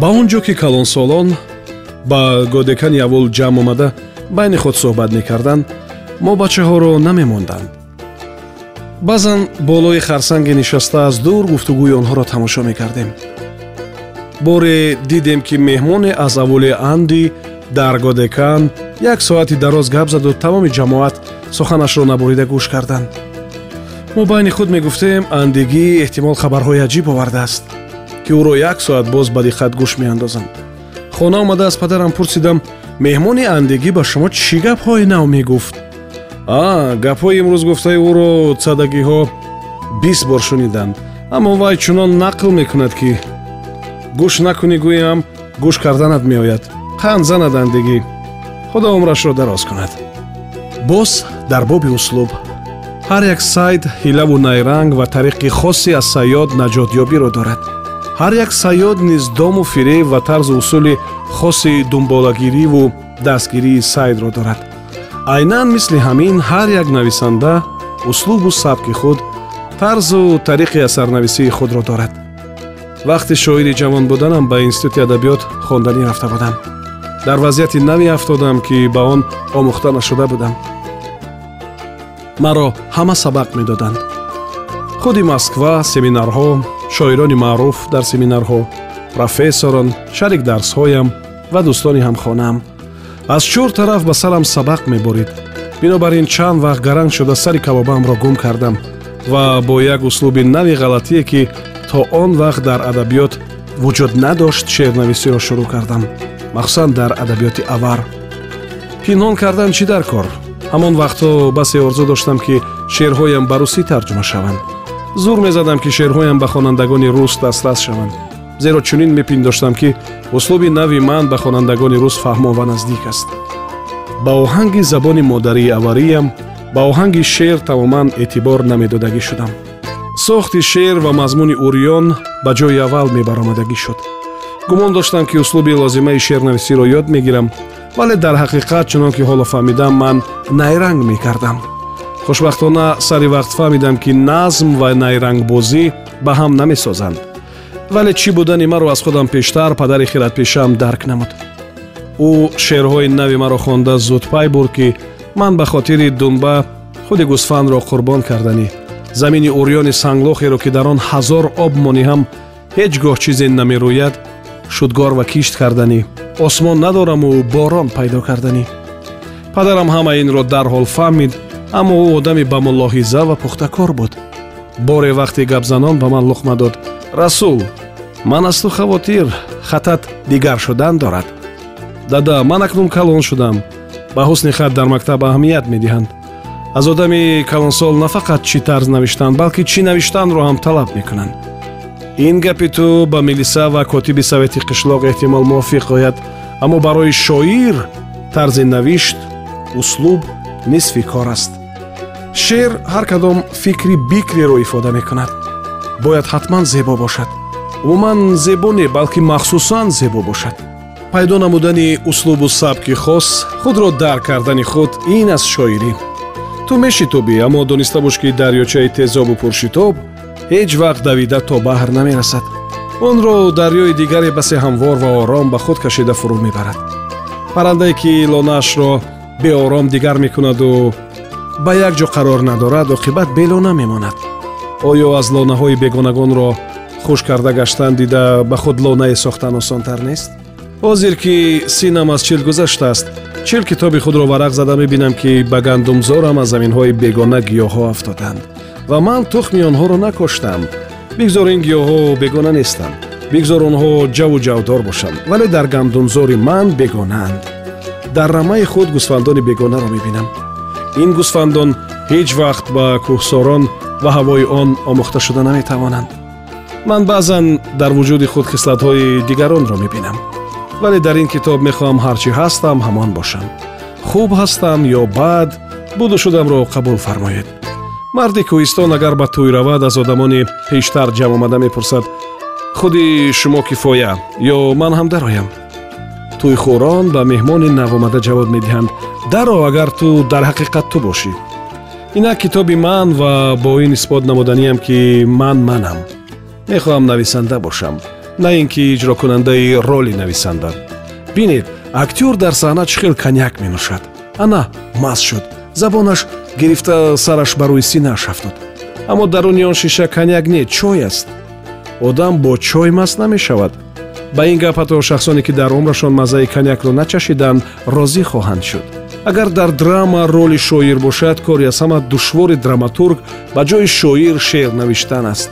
ба он ҷо ки калонсолон ба годекани аввул ҷамъ омада байни худ суҳбат мекарданд мо бачаҳоро намемонданд баъзан болои харсанге нишаста аз дур гуфтугӯи онҳоро тамошо мекардем. Боре дидем ки меҳмоне аз аввули анди дар годекан як соати дароз гап заду тамоми ҷамоат суханашро набурида гӯш карданд. Мо байни худ мегуфтем андигӣ эҳтимол хабарҳои аҷиб овардааст ки ӯро як соат боз ба диққат гӯш меандозанд. Хона омада аз падарам пурсидам меҳмони андегӣ ба шумо чӣ гапҳои нав мегуфт? А гапҳои имрӯз гуфтаи ӯро цадагиҳо бист бор шуниданд. Аммо вай чунон нақл мекунад ки гӯш накунӣ гӯям гӯш карданат меояд. Қанд занад андегӣ? Худо умрашро дароз кунад боз дар боби услуб. Ҳар як сайд ҳилаву найранг ва тариқи хосе аз саёд наҷотёбиро дорад ҳар як саёд низ дому фиреб ва тарзу усули хоси дунболагириву дастгирии сайдро дорад. Айнан мисли ҳамин ҳар як нависанда услубу сабки худ тарзу тариқи асарнависии худро дорад. Вақти шоири ҷавон буданам ба институти адабиёт хонданӣ рафта будам. Дар вазъияти наве афтодам ки ба он омӯхта нашуда будам. Маро ҳама сабақ медоданд. Худи москва семинарҳо шоирони маъруф дар семинарҳо профессорон шарик дарсҳоям ва дӯстони ҳамхонаам аз чор тараф ба сарам сабақ меборид. бинобар ин чанд вақт гаранг шуда сари кабобаамро гум кардам ва бо як услуби нави ғалатие ки то он вақт дар адабиёт вуҷуд надошт шеърнависиро шурӯъ кардам махсусан дар адабиёти авар. пинҳон кардан чӣ дар кор? ҳамон вақтҳо басе орзу доштам ки шеърҳоям ба русӣ тарҷума шаванд зур мезадам ки шеърҳоям ба хонандагони рус дастрас шаванд. Зеро чунин мепиндоштам ки услуби нави ман ба хонандагони рус фаҳмо ва наздик аст. Ба оҳанги забони модарии авариям ба оҳанги шеър тамоман эътибор намедодагӣ шудам. Сохти шеър ва мазмуни урён ба ҷои аввал мебаромадагӣ шуд. Гумон доштам ки услуби лозимаи шеърнависиро ёд мегирам вале дар ҳақиқат чунон ки ҳоло фаҳмидам ман найранг мекардам хушбахтона сари вақт фаҳмидам ки назм ва найрангбозӣ ба ҳам намесозанд. Вале чӣ будани маро аз худам пештар падари хиратпешаам дарк намуд. Ӯ шеърҳои нави маро хонда зудпай бур ки ман ба хотири дунба худи гусфандро қурбон карданӣ. Замини урёни санглохеро ки дар он ҳазор об мониҳам ҳеҷ гоҳ чизе намерӯяд шудгор ва кишт карданӣ. Осмон надораму борон пайдо карданӣ. Падарам ҳама инро дарҳол фаҳмид аммо ӯ одами ба мулоҳиза ва пухтакор буд. Боре вақте гапзанон ба ман луқма дод. Расул ман аз ту хавотир хатат дигар шудан дорад дада ман акнун калон шудам. Ба ҳусни хат дар мактаб аҳамият медиҳанд. Аз одами калонсол на фақат чӣ тарз навиштан балки чӣ навиштанро ҳам талаб мекунанд. Ин гапи ту ба милиса ва котиби совети қишлоқ эҳтимол мувофиқ ояд. Аммо барои шоир тарзи навишт услуб нисфи кор аст. Шеър ҳар кадом фикри бикреро ифода мекунад. Бояд ҳатман зебо бошад. Умуман зебо не балки махсусан зебо бошад. Пайдо намудани услубу сабки хос худро дарк кардани худ ин аст шоирӣ. Ту мешитобӣ аммо дониста бош ки дарёчаи тезобу пуршитоб ҳеҷ вақт давида то баҳр намерасад. Онро дарёи дигаре басе ҳамвор ва ором ба худ кашида фурӯ мебарад. Паррандае ки лонаашро беором дигар мекунаду ба як ҷо қарор надорад оқибат белона мемонад. Оё аз лонаҳои бегонагонро хуш карда гаштан дида ба худ лонае сохтан осонтар нест? Ҳозир ки синам аз чил гузаштааст чил китоби худро варақ зада мебинам ки ба гандумзорам аз заминҳои бегона гиёҳҳо афтоданд. Ва ман тухми онҳоро накоштам. Бигзор ин гиёҳҳо бегона нестанд бигзор онҳо ҷаву ҷавдор бошанд вале дар гандумзори ман бегонаанд дар рамаи худ гусфандони бегонаро мебинам. Ин гусфандон ҳеҷ вақт ба кӯҳсорон ва ҳавои он омӯхта шуда наметавонанд. Ман баъзан дар вуҷуди худ хислатҳои дигаронро мебинам. Вале дар ин китоб мехоҳам ҳарчӣ ҳастам ҳамон бошам. Хуб ҳастам ё бад буду шудамро қабул фармоед. Марди кӯҳистон агар ба тӯй равад аз одамони пештар ҷамъ омада мепурсад. Худи шумо кифоя ё ман ҳам дароям тӯйхӯрон ба меҳмони навомада ҷавоб медиҳанд. Даро агар ту дар ҳақиқат ту бошӣ инак китоби ман ва бо ин исбот намуданиям ки ман манам. Мехоҳам нависанда бошам на ин ки иҷрокунандаи роли нависанда. Бинед актёр дар саҳна чӣ хел коньяк менӯшад. Ана маст шуд забонаш гирифта сараш ба рӯи синааш афтод аммо даруни он шиша коньяк не чой аст. Одам бо чой маст намешавад ба ин гап ҳатто шахсоне ки дар умрашон маззаи коньякро начашиданд розӣ хоҳанд шуд. Агар дар драма роли шоир бошад кори аз ҳама душвори драматург ба ҷои шоир шеър навиштан аст.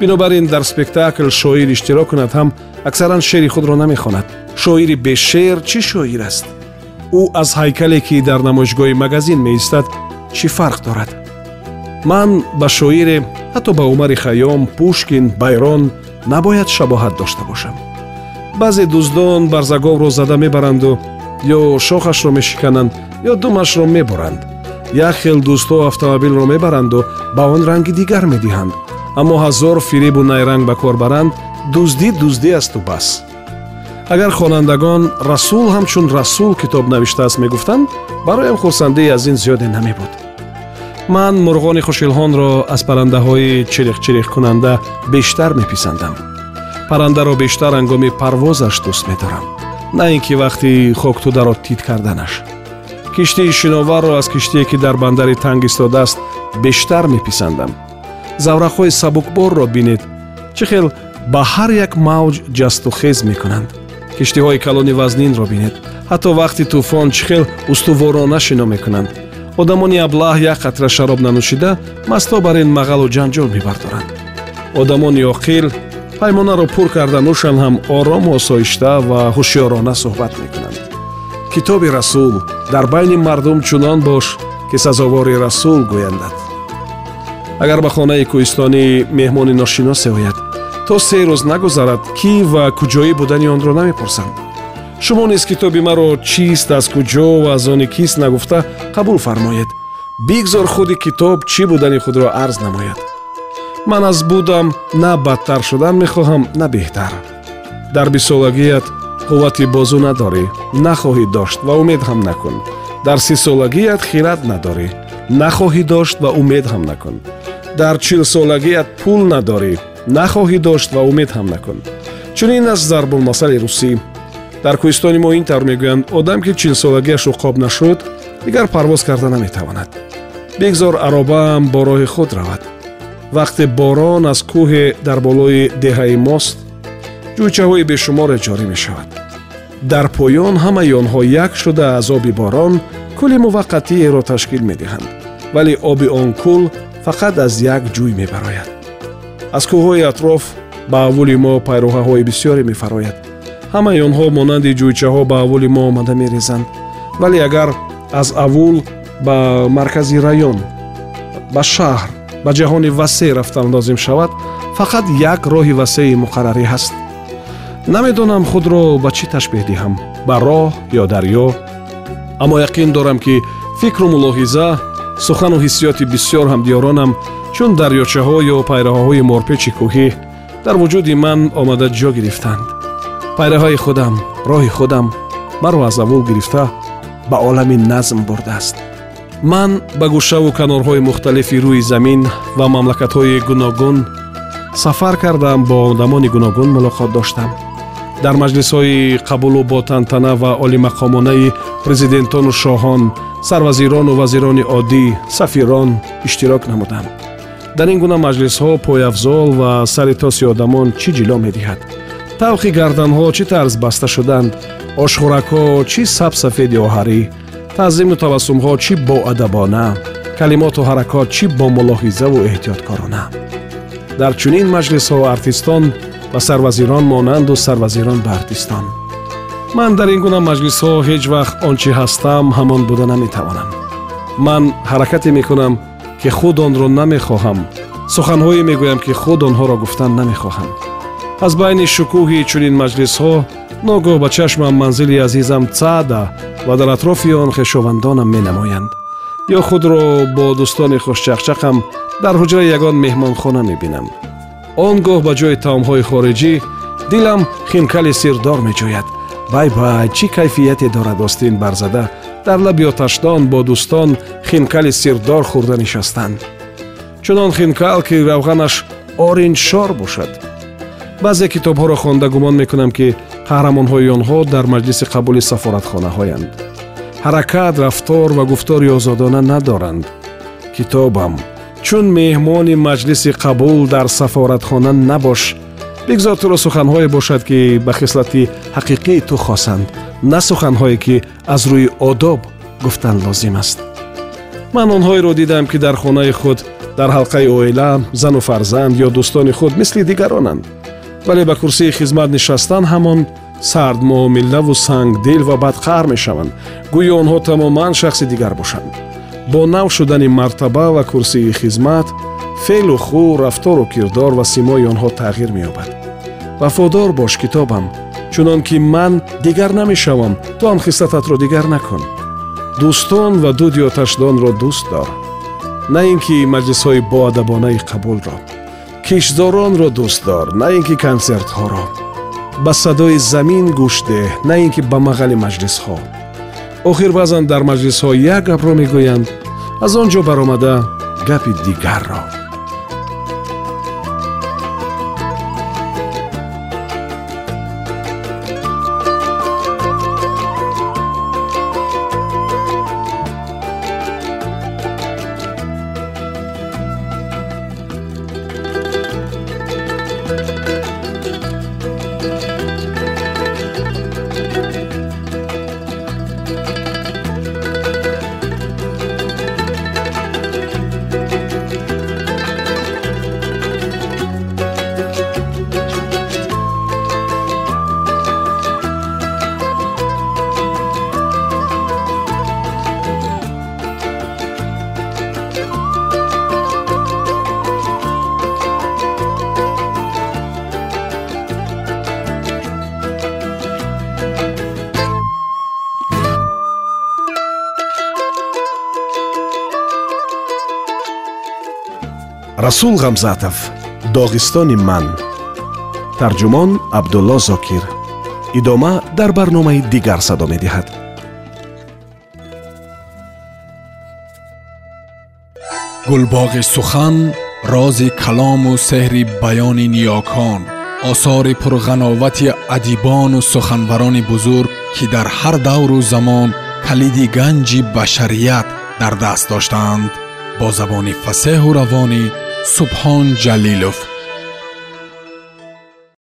Бинобар ин дар спектакл шоир иштирок кунад ҳам аксаран шеъри худро намехонад. Шоири бешеър чӣ шоир аст? Ӯ аз ҳайкале ки дар намоишгоҳи магазин меистад чӣ фарқ дорад? Ман ба шоире ҳатто ба умари хаём пушкин байрон набояд шабоҳат дошта бошам баъзе дуздон барзаговро зада мебаранду ё шохашро мешикананд ё думашро мебуранд як хел дӯстҳо автомобилро мебаранду ба он ранги дигар медиҳанд. Аммо ҳазор фиребу найранг ба кор баранд дуздӣ дуздӣ асту бас. Агар хонандагон расул ҳамчун расул китоб навиштааст мегуфтанд бароям хурсандии аз ин зиёде намебуд. Ман мурғони хушилҳонро аз паррандаҳои чириқчириқкунанда бештар меписандам паррандаро бештар ҳангоми парвозаш дӯст медорам. На ин ки вақти хоктударо тит карданаш. Киштии шиноварро аз киштие ки дар бандари танг истодааст бештар меписандам. Заврақҳои сабукборро бинед чӣ хел ба ҳар як мавҷ ҷасту хез мекунанд. Киштиҳои калони вазнинро бинед. Ҳатто вақти тӯфон чӣ хел устуворона шино мекунанд. Одамони аблаҳ як қатра шароб нанӯшида масто бар ин мағалу ҷанҷол мебардоранд. Одамони оқил паймонаро пур карда нӯшан ҳам орому осоишта ва ҳушёрона суҳбат мекунанд китоби расул дар байни мардум чунон бош ки сазовори расул гӯяндад. Агар ба хонаи кӯҳистонӣ меҳмони ношиносе ояд то се рӯз нагузарад кӣ ва куҷоӣ будани онро намепурсанд. Шумо низ китоби маро чист аз куҷо ва аз они кист нагуфта қабул фармоед. Бигзор худи китоб чӣ будани худро арз намояд ман аз будам на бадтар шудан мехоҳам на беҳтар. Дар бисолагият қуввати бозу надорӣ нахоҳӣ дошт ва умед ҳам накун. Дар сисолагият хират надорӣ нахоҳӣ дошт ва умед ҳам накун. Дар чилсолагият пул надорӣ нахоҳӣ дошт ва умед ҳам накун. Чунин аст зарбулмасали русӣ дар кӯҳистони мо ин тавр мегӯянд одам ки чилсолагиаш уқоб нашуд дигар парвоз карда наметавонад. Бигзор аробаам бо роҳи худ равад вақте борон аз кӯҳе дар болои деҳаи мост ҷӯйчаҳои бешуморе ҷорӣ мешавад. Дар поён ҳамаи онҳо як шуда аз оби борон кӯли муваққатиеро ташкил медиҳанд вале оби он кӯл фақат аз як ҷӯй мебарояд. Аз кӯҳҳои атроф ба аввули мо пайроҳаҳои бисёре мефарояд. Ҳамаи онҳо монанди ҷӯйчаҳо ба аввули мо омада мерезанд. Вале агар аз аввул ба маркази раён ба шаҳр ба ҷаҳони васеъ рафтан лозим шавад фақат як роҳи васеи муқаррарӣ ҳаст. Намедонам худро ба чӣ ташбеҳ диҳам ба роҳ ё дарьё аммо яқин дорам ки фикру мулоҳиза сухану ҳиссиёти бисёр ҳамдиёронам чун дарёчаҳо ё пайраҳаҳои морпечи кӯҳӣ дар вуҷуди ман омада ҷо гирифтанд. Пайраҳаи худам роҳи худам маро аз аввул гирифта ба олами назм бурдааст ман ба гӯшаву канорҳои мухталифи рӯи замин ва мамлакатҳои гуногун сафар кардам бо одамони гуногун мулоқот доштам. Дар маҷлисҳои қабулу бо тантана ва олимақомонаи президентону шоҳон сарвазирону вазирони оддӣ сафирон иштирок намудам. Дар ин гуна маҷлисҳо пойафзол ва сари тоси одамон чӣ ҷило медиҳад? Тавхи гарданҳо чӣ тарз баста шуданд? Ошхӯракҳо чӣ сабсафеди оҳарӣ таъзиму табассумҳо чӣ боадабона калимоту ҳаракот чӣ бомулоҳизаву эҳтиёткорона? Дар чунин маҷлисҳо артистон ба сарвазирон монанду сарвазирон ба артистон. Ман дар ин гуна маҷлисҳо ҳеҷ вақт он чӣ ҳастам ҳамон буда наметавонам. Ман ҳаракате мекунам ки худ онро намехоҳам. Суханҳое мегӯям ки худ онҳоро гуфтан намехоҳам. Аз байни шукӯҳи чунин маҷлисҳо ногоҳ ба чашмам манзили азизам цаъда ва дар атрофи он хешовандонам менамоянд. Ё худро бо дӯстони хушчақчақам дар ҳуҷраи ягон меҳмонхона мебинам. Он гоҳ ба ҷои таомҳои хориҷӣ дилам хинкали сирдор меҷӯяд бай бай чӣ кайфияте дорад остин барзада? Дар лаби оташдон бо дӯстон хинкали сирдор хӯрда нишастан чунон хинкал ки равғанаш оринҷшор бошад. Баъзе китобҳоро хонда гумон мекунам ки қаҳрамонҳои онҳо дар маҷлиси қабули сафоратхонаҳоянд. ҳаракат рафтор ва гуфтори озодона надоранд. Китобам чун меҳмони маҷлиси қабул дар сафоратхона набош бигзор туро суханҳое бошад ки ба хислати ҳақиқии ту хосанд на суханҳое ки аз рӯи одоб гуфтан лозим аст. Ман онҳоеро дидам ки дар хонаи худ дар ҳалқаи оила зану фарзанд ё дӯстони худ мисли дигаронанд. Вале ба курсии хизмат нишастан ҳамон сардмуомиливу сангдил ва бадқаҳр мешаванд. Гӯё онҳо тамоман шахси дигар бошанд. Бо нав шудани мартаба ва курсии хизмат феълу ху рафтору кирдор ва симои онҳо тағйир меёбад. Вафодор бош китобам чунон ки ман дигар намешавам ту ҳам хислататро дигар накун. Дӯстон ва дуди оташдонро дӯст дор. На ин ки маҷлисҳои боадабонаи қабулро кишзоронро дӯст дор на ин ки консертҳоро ба садои замин гӯш деҳ на ин ки ба мағали маҷлисҳо. Охир баъзан дар маҷлисҳо як гапро мегӯянд аз он ҷо баромада гапи дигарро расул ғамзатов доғистони ман. Тарҷумон абдулло зокир. Идома дар барномаи дигар садо медиҳад. Гулбоғи сухан рози калому сеҳри баёни ниёкон осори пурғановати адибону суханварони бузург ки дар ҳар давру замон калиди ганҷи башарият дар даст доштаанд бо забони фасеҳу равонӣ سبحان جلیلوف